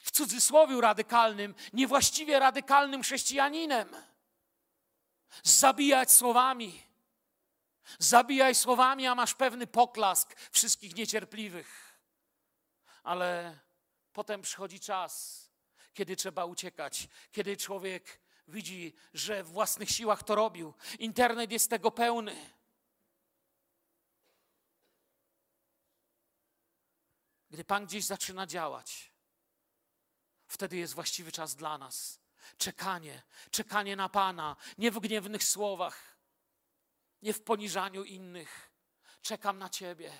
Speaker 1: w cudzysłowie radykalnym, niewłaściwie radykalnym chrześcijaninem. Zabijać słowami. Zabijaj słowami, a masz pewny poklask wszystkich niecierpliwych. Ale potem przychodzi czas, kiedy trzeba uciekać, kiedy człowiek widzi, że w własnych siłach to robił. Internet jest tego pełny. Gdy Pan gdzieś zaczyna działać, wtedy jest właściwy czas dla nas. Czekanie, czekanie na Pana, nie w gniewnych słowach, nie w poniżaniu innych. Czekam na Ciebie.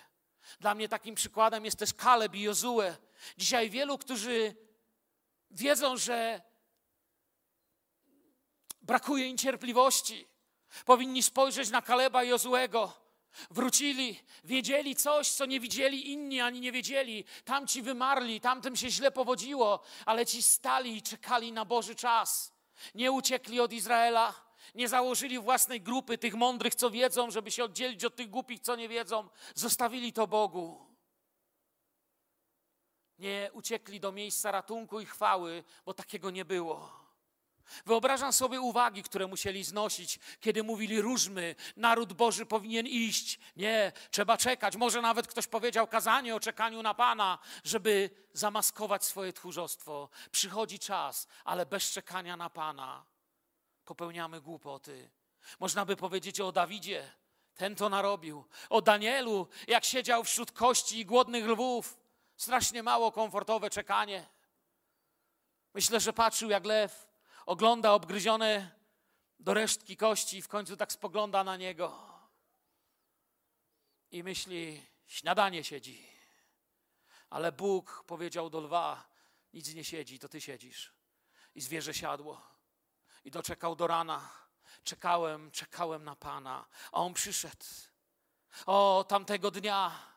Speaker 1: Dla mnie takim przykładem jest też Kaleb i Jozue. Dzisiaj wielu, którzy wiedzą, że brakuje im cierpliwości, powinni spojrzeć na Kaleba i Jozuego Wrócili, wiedzieli coś, co nie widzieli inni ani nie wiedzieli. Tamci wymarli, tamtym się źle powodziło, ale ci stali i czekali na Boży czas. Nie uciekli od Izraela, nie założyli własnej grupy tych mądrych, co wiedzą, żeby się oddzielić od tych głupich, co nie wiedzą. Zostawili to Bogu. Nie uciekli do miejsca ratunku i chwały, bo takiego nie było. Wyobrażam sobie uwagi, które musieli znosić, kiedy mówili: Różmy, naród Boży powinien iść. Nie, trzeba czekać. Może nawet ktoś powiedział kazanie o czekaniu na Pana, żeby zamaskować swoje tchórzostwo. Przychodzi czas, ale bez czekania na Pana popełniamy głupoty. Można by powiedzieć o Dawidzie, ten to narobił. O Danielu, jak siedział wśród kości i głodnych lwów. Strasznie mało komfortowe czekanie. Myślę, że patrzył jak lew ogląda obgryzione do resztki kości i w końcu tak spogląda na niego i myśli, śniadanie siedzi. Ale Bóg powiedział do lwa, nic nie siedzi, to ty siedzisz. I zwierzę siadło. I doczekał do rana. Czekałem, czekałem na Pana, a On przyszedł. O, tamtego dnia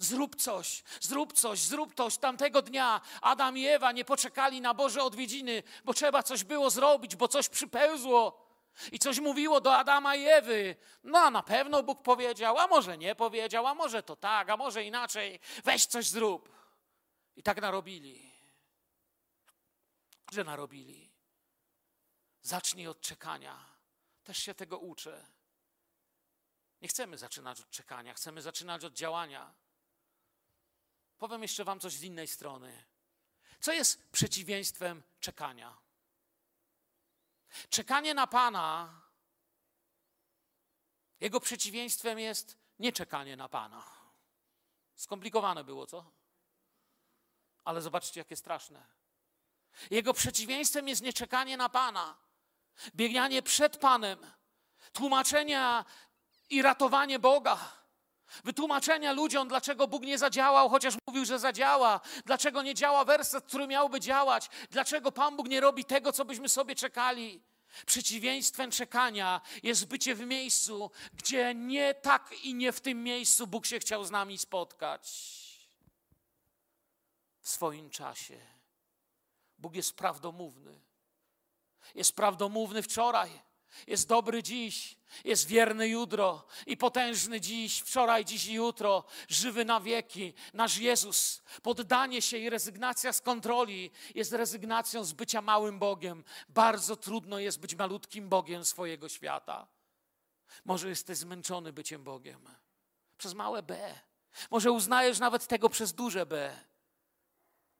Speaker 1: Zrób coś, zrób coś, zrób coś. Tamtego dnia Adam i Ewa nie poczekali na Boże odwiedziny, bo trzeba coś było zrobić, bo coś przypełzło. I coś mówiło do Adama i Ewy. No, na pewno Bóg powiedział, a może nie powiedział, a może to tak, a może inaczej. Weź coś zrób. I tak narobili. Że narobili. Zacznij od czekania. Też się tego uczę. Nie chcemy zaczynać od czekania, chcemy zaczynać od działania. Powiem jeszcze Wam coś z innej strony. Co jest przeciwieństwem czekania? Czekanie na Pana, jego przeciwieństwem jest nieczekanie na Pana. Skomplikowane było, co? Ale zobaczcie, jakie straszne. Jego przeciwieństwem jest nieczekanie na Pana, bieganie przed Panem, tłumaczenia i ratowanie Boga. Wytłumaczenia ludziom, dlaczego Bóg nie zadziałał, chociaż mówił, że zadziała. Dlaczego nie działa werset, który miałby działać. Dlaczego Pan Bóg nie robi tego, co byśmy sobie czekali. Przeciwieństwem czekania jest bycie w miejscu, gdzie nie tak i nie w tym miejscu Bóg się chciał z nami spotkać. W swoim czasie. Bóg jest prawdomówny. Jest prawdomówny wczoraj jest dobry dziś, jest wierny jutro i potężny dziś, wczoraj, dziś i jutro, żywy na wieki. Nasz Jezus, poddanie się i rezygnacja z kontroli jest rezygnacją z bycia małym Bogiem. Bardzo trudno jest być malutkim Bogiem swojego świata. Może jesteś zmęczony byciem Bogiem przez małe B. Może uznajesz nawet tego przez duże B.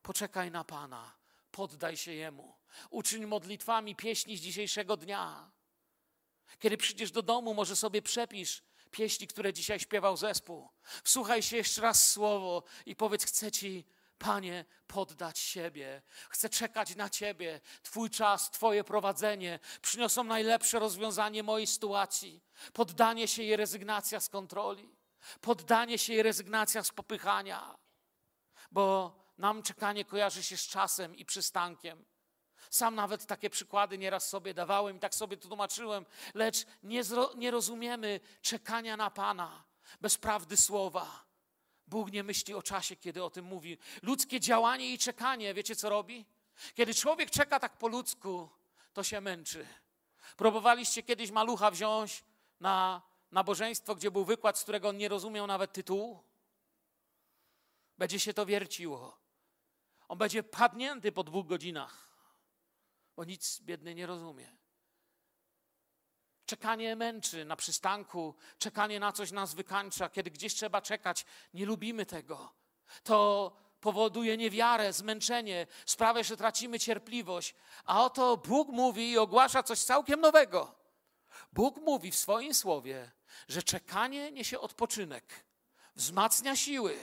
Speaker 1: Poczekaj na Pana, poddaj się Jemu. Uczyń modlitwami pieśni z dzisiejszego dnia. Kiedy przyjdziesz do domu, może sobie przepisz pieśni, które dzisiaj śpiewał zespół. Wsłuchaj się jeszcze raz słowo i powiedz: Chcę Ci, Panie, poddać siebie. Chcę czekać na Ciebie. Twój czas, Twoje prowadzenie przyniosą najlepsze rozwiązanie mojej sytuacji. Poddanie się i rezygnacja z kontroli. Poddanie się i rezygnacja z popychania. Bo nam czekanie kojarzy się z czasem i przystankiem. Sam nawet takie przykłady nieraz sobie dawałem i tak sobie to tłumaczyłem, lecz nie, zro, nie rozumiemy czekania na Pana bez prawdy słowa. Bóg nie myśli o czasie, kiedy o tym mówi. Ludzkie działanie i czekanie, wiecie co robi? Kiedy człowiek czeka tak po ludzku, to się męczy. Próbowaliście kiedyś malucha wziąć na nabożeństwo, gdzie był wykład, z którego on nie rozumiał nawet tytułu? Będzie się to wierciło. On będzie padnięty po dwóch godzinach bo nic biedny nie rozumie. Czekanie męczy na przystanku, czekanie na coś nas wykańcza. Kiedy gdzieś trzeba czekać, nie lubimy tego. To powoduje niewiarę, zmęczenie, sprawia, że tracimy cierpliwość. A oto Bóg mówi i ogłasza coś całkiem nowego. Bóg mówi w swoim słowie, że czekanie niesie odpoczynek, wzmacnia siły,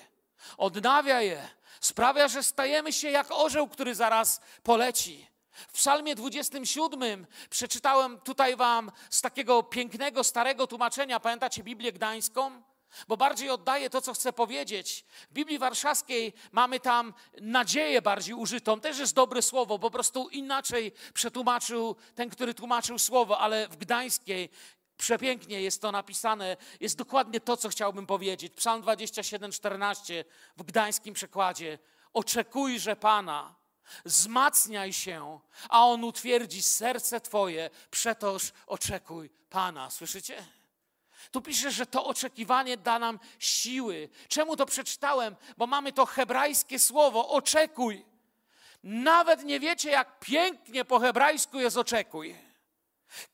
Speaker 1: odnawia je, sprawia, że stajemy się jak orzeł, który zaraz poleci. W Psalmie 27 przeczytałem tutaj Wam z takiego pięknego, starego tłumaczenia. Pamiętacie Biblię Gdańską? Bo bardziej oddaję to, co chcę powiedzieć. W Biblii Warszawskiej mamy tam nadzieję bardziej użytą. Też jest dobre słowo, po prostu inaczej przetłumaczył ten, który tłumaczył słowo, ale w Gdańskiej przepięknie jest to napisane. Jest dokładnie to, co chciałbym powiedzieć. Psalm 27, 14 w gdańskim przekładzie. Oczekujże Pana Zmacniaj się, a On utwierdzi serce Twoje, przetoż oczekuj Pana. Słyszycie? Tu pisze, że to oczekiwanie da nam siły. Czemu to przeczytałem? Bo mamy to hebrajskie słowo oczekuj. Nawet nie wiecie, jak pięknie po hebrajsku jest oczekuj.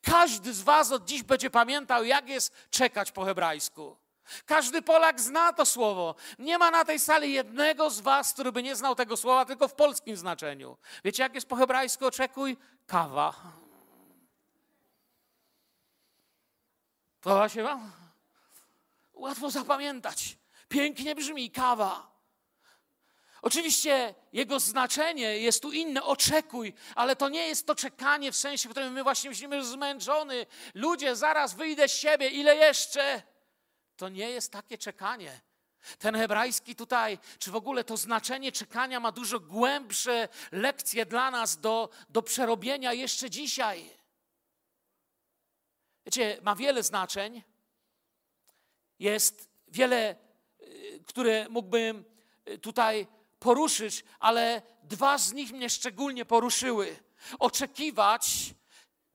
Speaker 1: Każdy z Was od dziś będzie pamiętał, jak jest czekać po hebrajsku. Każdy Polak zna to słowo. Nie ma na tej sali jednego z was, który by nie znał tego słowa, tylko w polskim znaczeniu. Wiecie, jak jest po hebrajsku? Oczekuj kawa. Podoba się wam? Łatwo zapamiętać. Pięknie brzmi kawa. Oczywiście jego znaczenie jest tu inne, oczekuj, ale to nie jest to czekanie w sensie, w którym my właśnie myślimy, że zmęczony. Ludzie, zaraz wyjdę z siebie, ile jeszcze? To nie jest takie czekanie. Ten hebrajski tutaj, czy w ogóle to znaczenie czekania ma dużo głębsze lekcje dla nas do, do przerobienia jeszcze dzisiaj. Wiecie, ma wiele znaczeń. Jest wiele, y, które mógłbym y, tutaj poruszyć, ale dwa z nich mnie szczególnie poruszyły. Oczekiwać,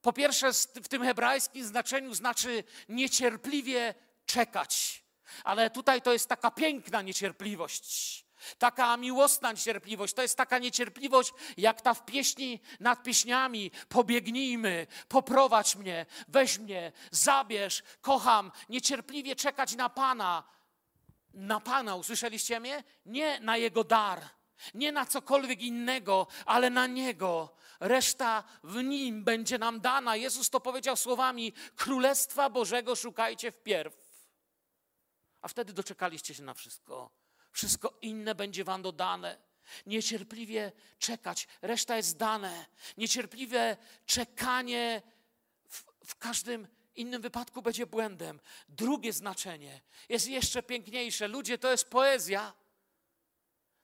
Speaker 1: po pierwsze, w tym hebrajskim znaczeniu znaczy niecierpliwie czekać. Ale tutaj to jest taka piękna niecierpliwość. Taka miłosna niecierpliwość, to jest taka niecierpliwość, jak ta w pieśni nad pieśniami. Pobiegnijmy, poprowadź mnie, weź mnie, zabierz, kocham, niecierpliwie czekać na Pana. Na Pana, usłyszeliście mnie? Nie na Jego dar, nie na cokolwiek innego, ale na Niego. Reszta w Nim będzie nam dana. Jezus to powiedział słowami: Królestwa Bożego szukajcie wpierw a wtedy doczekaliście się na wszystko. Wszystko inne będzie wam dodane. Niecierpliwie czekać. Reszta jest dane. Niecierpliwe czekanie w, w każdym innym wypadku będzie błędem. Drugie znaczenie jest jeszcze piękniejsze. Ludzie, to jest poezja.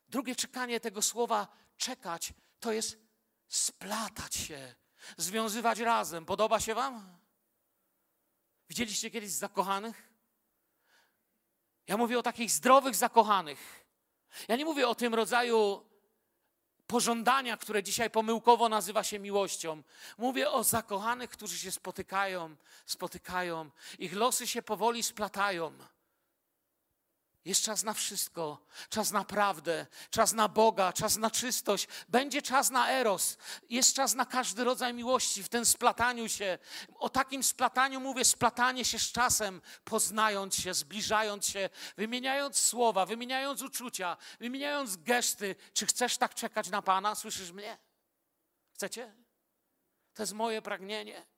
Speaker 1: Drugie czekanie tego słowa czekać to jest splatać się, związywać razem. Podoba się Wam? Widzieliście kiedyś zakochanych? Ja mówię o takich zdrowych zakochanych. Ja nie mówię o tym rodzaju pożądania, które dzisiaj pomyłkowo nazywa się miłością. Mówię o zakochanych, którzy się spotykają, spotykają, ich losy się powoli splatają. Jest czas na wszystko, czas na prawdę, czas na Boga, czas na czystość. Będzie czas na eros. Jest czas na każdy rodzaj miłości w tym splataniu się. O takim splataniu mówię, splatanie się z czasem, poznając się, zbliżając się, wymieniając słowa, wymieniając uczucia, wymieniając gesty. Czy chcesz tak czekać na Pana? Słyszysz mnie? Chcecie? To jest moje pragnienie.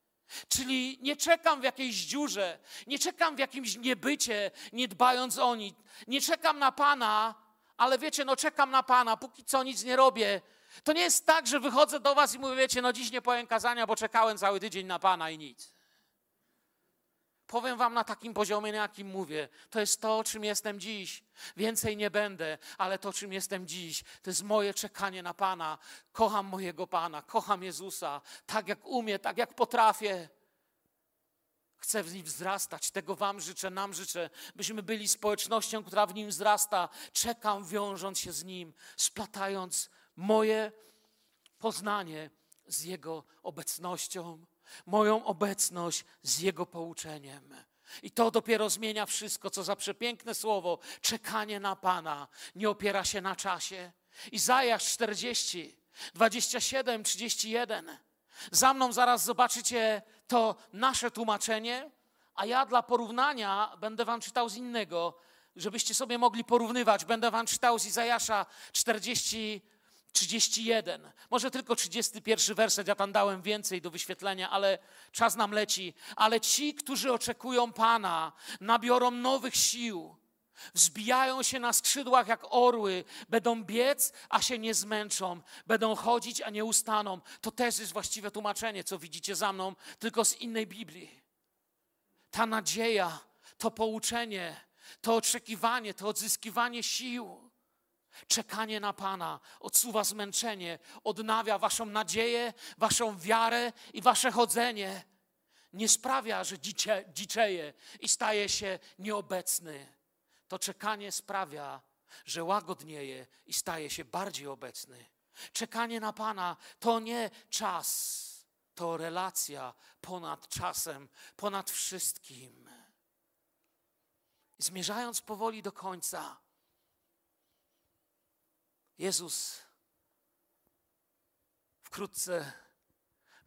Speaker 1: Czyli nie czekam w jakiejś dziurze, nie czekam w jakimś niebycie, nie dbając o nic. Nie czekam na Pana, ale wiecie, no czekam na Pana, póki co nic nie robię. To nie jest tak, że wychodzę do Was i mówię, wiecie, no dziś nie powiem kazania, bo czekałem cały tydzień na Pana i nic. Powiem Wam na takim poziomie, na jakim mówię. To jest to, czym jestem dziś. Więcej nie będę, ale to, czym jestem dziś, to jest moje czekanie na Pana. Kocham mojego Pana, kocham Jezusa, tak jak umiem, tak jak potrafię. Chcę w nim wzrastać. Tego Wam życzę, nam życzę, byśmy byli społecznością, która w nim wzrasta. Czekam, wiążąc się z nim, splatając moje poznanie z Jego obecnością moją obecność z Jego pouczeniem. I to dopiero zmienia wszystko, co za przepiękne słowo. Czekanie na Pana nie opiera się na czasie. Izajasz 40, 27, 31. Za mną zaraz zobaczycie to nasze tłumaczenie, a ja dla porównania będę wam czytał z innego, żebyście sobie mogli porównywać. Będę wam czytał z Izajasza 40, 31. Może tylko 31 werset, ja tam dałem więcej do wyświetlenia, ale czas nam leci. Ale ci, którzy oczekują Pana, nabiorą nowych sił. Wzbijają się na skrzydłach jak orły, będą biec, a się nie zmęczą, będą chodzić, a nie ustaną. To też jest właściwe tłumaczenie, co widzicie za mną, tylko z innej Biblii. Ta nadzieja, to pouczenie, to oczekiwanie, to odzyskiwanie sił Czekanie na Pana odsuwa zmęczenie, odnawia Waszą nadzieję, Waszą wiarę i Wasze chodzenie. Nie sprawia, że dzicie, dziczeje i staje się nieobecny. To czekanie sprawia, że łagodnieje i staje się bardziej obecny. Czekanie na Pana to nie czas, to relacja ponad czasem, ponad wszystkim. Zmierzając powoli do końca, Jezus wkrótce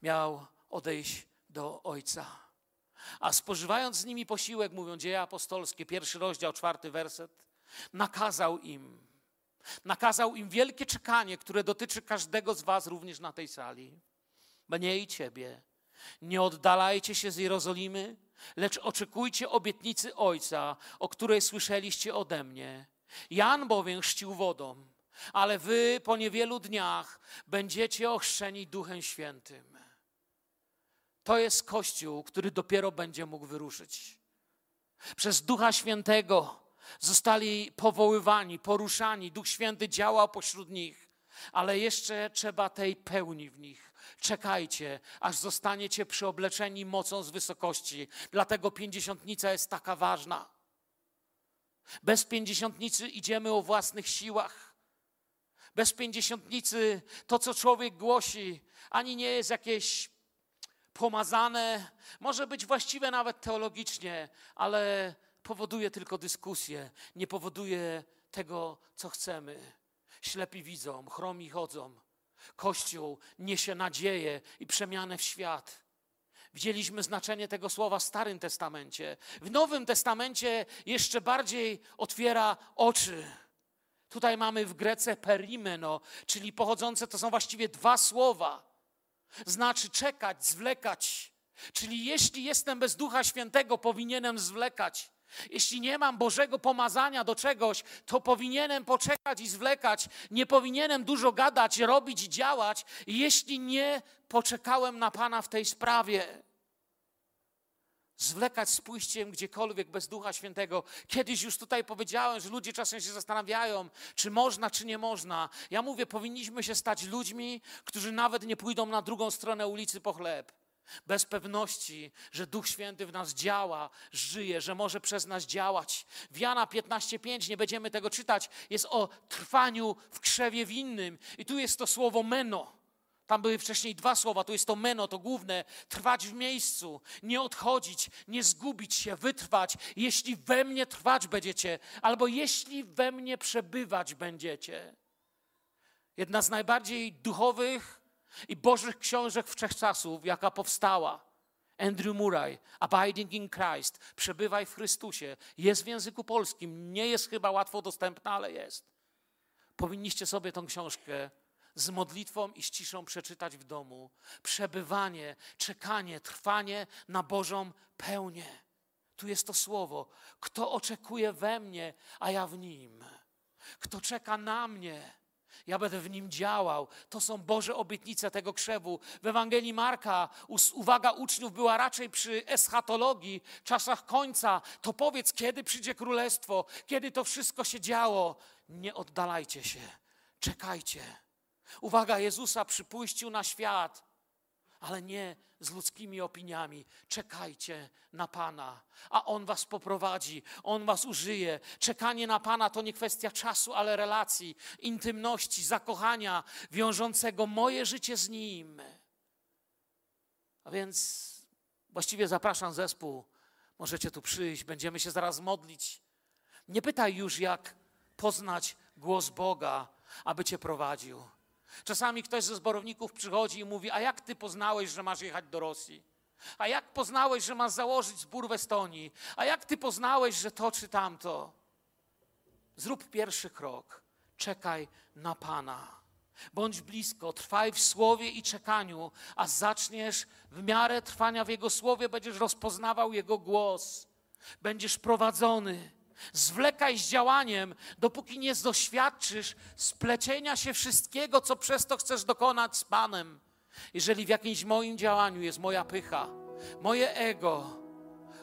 Speaker 1: miał odejść do Ojca. A spożywając z nimi posiłek, mówią dzieje apostolskie, pierwszy rozdział, czwarty werset, nakazał im, nakazał im wielkie czekanie, które dotyczy każdego z Was również na tej sali. Mnie i Ciebie. Nie oddalajcie się z Jerozolimy, lecz oczekujcie obietnicy Ojca, o której słyszeliście ode mnie. Jan bowiem chrzcił wodą, ale wy po niewielu dniach będziecie ochrzczeni Duchem Świętym. To jest Kościół, który dopiero będzie mógł wyruszyć. Przez Ducha Świętego zostali powoływani, poruszani. Duch Święty działał pośród nich, ale jeszcze trzeba tej pełni w nich. Czekajcie, aż zostaniecie przyobleczeni mocą z wysokości. Dlatego pięćdziesiątnica jest taka ważna. Bez pięćdziesiątnicy idziemy o własnych siłach bez pięćdziesiątnicy to, co człowiek głosi, ani nie jest jakieś pomazane, może być właściwe nawet teologicznie, ale powoduje tylko dyskusję, nie powoduje tego, co chcemy. Ślepi widzą, chromi chodzą. Kościół niesie nadzieję i przemianę w świat. Widzieliśmy znaczenie tego słowa w Starym Testamencie. W Nowym Testamencie jeszcze bardziej otwiera oczy. Tutaj mamy w Grece perimeno, czyli pochodzące, to są właściwie dwa słowa. Znaczy czekać, zwlekać. Czyli jeśli jestem bez Ducha Świętego, powinienem zwlekać. Jeśli nie mam Bożego pomazania do czegoś, to powinienem poczekać i zwlekać. Nie powinienem dużo gadać, robić i działać, jeśli nie poczekałem na Pana w tej sprawie. Zwlekać z pójściem gdziekolwiek bez Ducha Świętego. Kiedyś już tutaj powiedziałem, że ludzie czasem się zastanawiają, czy można, czy nie można. Ja mówię, powinniśmy się stać ludźmi, którzy nawet nie pójdą na drugą stronę ulicy po chleb bez pewności, że Duch Święty w nas działa, żyje, że może przez nas działać. W Jana 15:5 nie będziemy tego czytać, jest o trwaniu w krzewie winnym. I tu jest to słowo meno. Tam były wcześniej dwa słowa, tu jest to meno, to główne, trwać w miejscu, nie odchodzić, nie zgubić się, wytrwać. Jeśli we mnie trwać będziecie, albo jeśli we mnie przebywać będziecie. Jedna z najbardziej duchowych i Bożych książek wszechczasów, jaka powstała. Andrew Murray, Abiding in Christ, przebywaj w Chrystusie, jest w języku polskim, nie jest chyba łatwo dostępna, ale jest. Powinniście sobie tą książkę z modlitwą i z ciszą przeczytać w domu. Przebywanie, czekanie, trwanie na Bożą pełnię. Tu jest to słowo. Kto oczekuje we mnie, a ja w nim. Kto czeka na mnie, ja będę w nim działał. To są Boże obietnice tego krzewu. W Ewangelii Marka uwaga uczniów była raczej przy eschatologii, czasach końca. To powiedz, kiedy przyjdzie królestwo, kiedy to wszystko się działo. Nie oddalajcie się, czekajcie. Uwaga Jezusa przy pójściu na świat ale nie z ludzkimi opiniami. Czekajcie na Pana, a On was poprowadzi, On was użyje. Czekanie na Pana to nie kwestia czasu, ale relacji, intymności, zakochania wiążącego moje życie z Nim. A więc właściwie zapraszam zespół. Możecie tu przyjść, będziemy się zaraz modlić. Nie pytaj już, jak poznać głos Boga, aby cię prowadził. Czasami ktoś ze zborowników przychodzi i mówi: A jak ty poznałeś, że masz jechać do Rosji? A jak poznałeś, że masz założyć zbór w Estonii? A jak ty poznałeś, że to czy tamto? Zrób pierwszy krok. Czekaj na Pana. Bądź blisko, trwaj w słowie i czekaniu, a zaczniesz w miarę trwania w Jego słowie, będziesz rozpoznawał Jego głos. Będziesz prowadzony. Zwlekaj z działaniem, dopóki nie doświadczysz splecienia się wszystkiego, co przez to chcesz dokonać z Panem. Jeżeli w jakimś moim działaniu jest moja pycha, moje ego,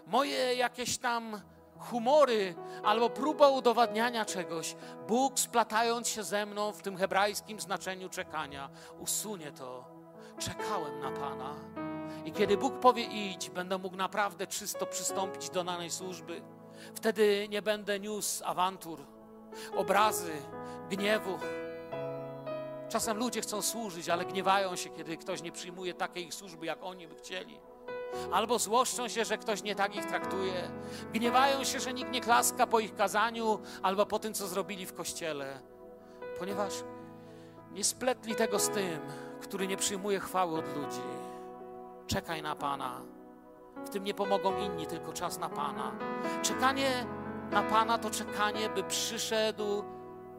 Speaker 1: moje jakieś tam humory albo próba udowadniania czegoś, Bóg splatając się ze mną w tym hebrajskim znaczeniu czekania, usunie to. Czekałem na Pana. I kiedy Bóg powie idź, będę mógł naprawdę czysto przystąpić do danej służby. Wtedy nie będę niósł awantur, obrazy, gniewu. Czasem ludzie chcą służyć, ale gniewają się, kiedy ktoś nie przyjmuje takiej służby, jak oni by chcieli. Albo złoszczą się, że ktoś nie tak ich traktuje. Gniewają się, że nikt nie klaska po ich kazaniu albo po tym, co zrobili w kościele. Ponieważ nie spletli tego z tym, który nie przyjmuje chwały od ludzi. Czekaj na Pana. W tym nie pomogą inni, tylko czas na Pana. Czekanie na Pana to czekanie, by przyszedł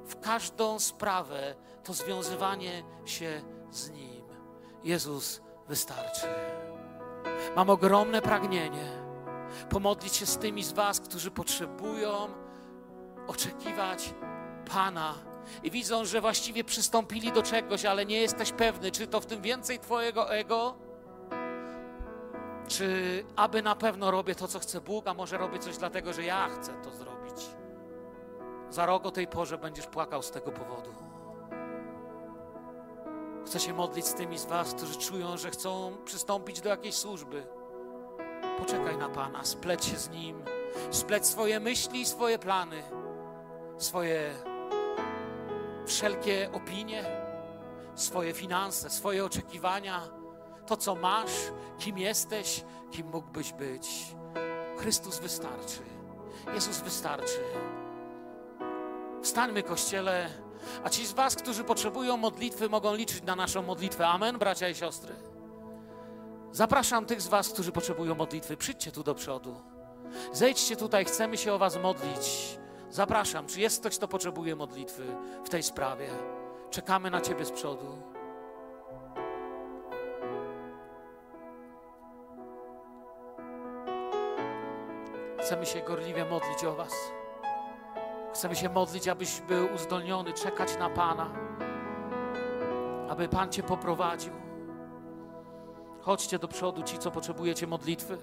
Speaker 1: w każdą sprawę, to związywanie się z Nim. Jezus wystarczy. Mam ogromne pragnienie pomodlić się z tymi z Was, którzy potrzebują oczekiwać Pana i widzą, że właściwie przystąpili do czegoś, ale nie jesteś pewny, czy to w tym więcej Twojego ego, czy aby na pewno robię to, co chce Bóg, a może robię coś dlatego, że ja chcę to zrobić? Za rok o tej porze będziesz płakał z tego powodu. Chcę się modlić z tymi z Was, którzy czują, że chcą przystąpić do jakiejś służby. Poczekaj na Pana, spleć się z Nim, spleć swoje myśli swoje plany, swoje wszelkie opinie, swoje finanse, swoje oczekiwania to, co masz, kim jesteś, kim mógłbyś być. Chrystus wystarczy. Jezus wystarczy. Wstańmy, Kościele, a ci z Was, którzy potrzebują modlitwy, mogą liczyć na naszą modlitwę. Amen, bracia i siostry. Zapraszam tych z Was, którzy potrzebują modlitwy. Przyjdźcie tu do przodu. Zejdźcie tutaj, chcemy się o Was modlić. Zapraszam. Czy jest ktoś, kto potrzebuje modlitwy w tej sprawie? Czekamy na Ciebie z przodu. Chcemy się gorliwie modlić o Was. Chcemy się modlić, abyś był uzdolniony, czekać na Pana, aby Pan Cię poprowadził. Chodźcie do przodu, ci, co potrzebujecie modlitwy.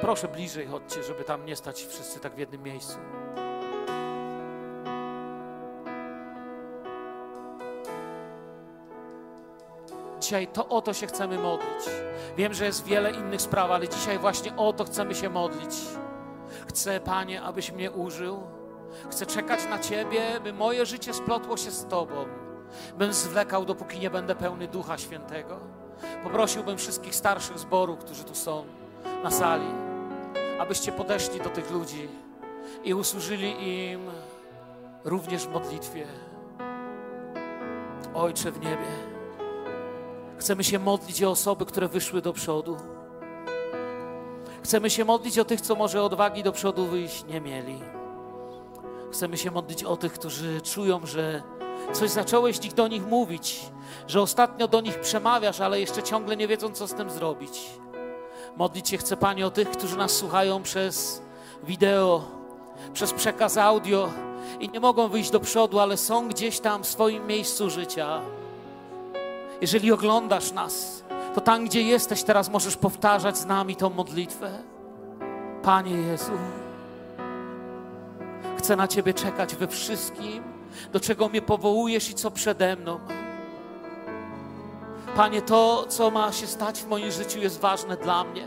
Speaker 1: Proszę bliżej chodźcie, żeby tam nie stać wszyscy tak w jednym miejscu. Dzisiaj to o to się chcemy modlić. Wiem, że jest wiele innych spraw, ale dzisiaj właśnie o to chcemy się modlić. Chcę, Panie, abyś mnie użył. Chcę czekać na Ciebie, by moje życie splotło się z Tobą. Bym zwlekał, dopóki nie będę pełny Ducha Świętego. Poprosiłbym wszystkich starszych zborów, którzy tu są na sali, abyście podeszli do tych ludzi i usłużyli im również w modlitwie. Ojcze w niebie, chcemy się modlić o osoby, które wyszły do przodu. Chcemy się modlić o tych, co może odwagi do przodu wyjść nie mieli. Chcemy się modlić o tych, którzy czują, że coś zacząłeś do nich mówić, że ostatnio do nich przemawiasz, ale jeszcze ciągle nie wiedzą, co z tym zrobić. Modlić się chcę, Panie, o tych, którzy nas słuchają przez wideo, przez przekaz audio i nie mogą wyjść do przodu, ale są gdzieś tam w swoim miejscu życia. Jeżeli oglądasz nas, to tam, gdzie jesteś teraz, możesz powtarzać z nami tą modlitwę. Panie Jezu, chcę na Ciebie czekać we wszystkim, do czego mnie powołujesz i co przede mną. Panie, to, co ma się stać w moim życiu, jest ważne dla mnie.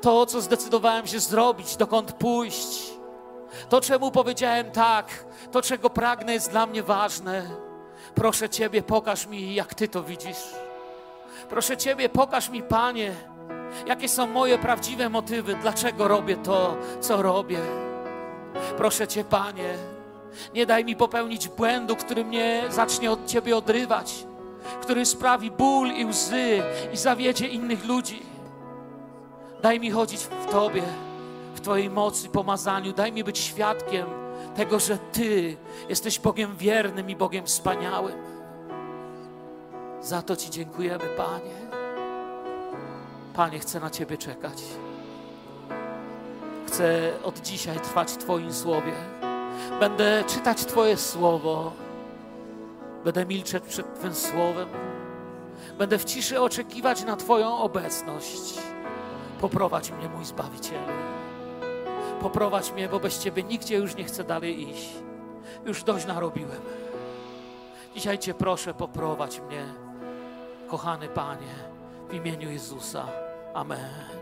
Speaker 1: To, co zdecydowałem się zrobić, dokąd pójść, to, czemu powiedziałem tak, to, czego pragnę, jest dla mnie ważne. Proszę Ciebie, pokaż mi, jak Ty to widzisz. Proszę Ciebie, pokaż mi, Panie, jakie są moje prawdziwe motywy, dlaczego robię to, co robię. Proszę Cię, Panie, nie daj mi popełnić błędu, który mnie zacznie od Ciebie odrywać, który sprawi ból i łzy i zawiedzie innych ludzi. Daj mi chodzić w Tobie, w Twojej mocy, pomazaniu. Daj mi być świadkiem tego, że Ty jesteś Bogiem wiernym i Bogiem wspaniałym. Za to Ci dziękujemy, Panie. Panie, chcę na Ciebie czekać. Chcę od dzisiaj trwać w Twoim słowie. Będę czytać Twoje słowo. Będę milczeć przed Twym słowem. Będę w ciszy oczekiwać na Twoją obecność. Poprowadź mnie, mój Zbawicielu. Poprowadź mnie, bo bez Ciebie nigdzie już nie chcę dalej iść. Już dość narobiłem. Dzisiaj Cię proszę, poprowadź mnie, kochany Panie, w imieniu Jezusa. Amen.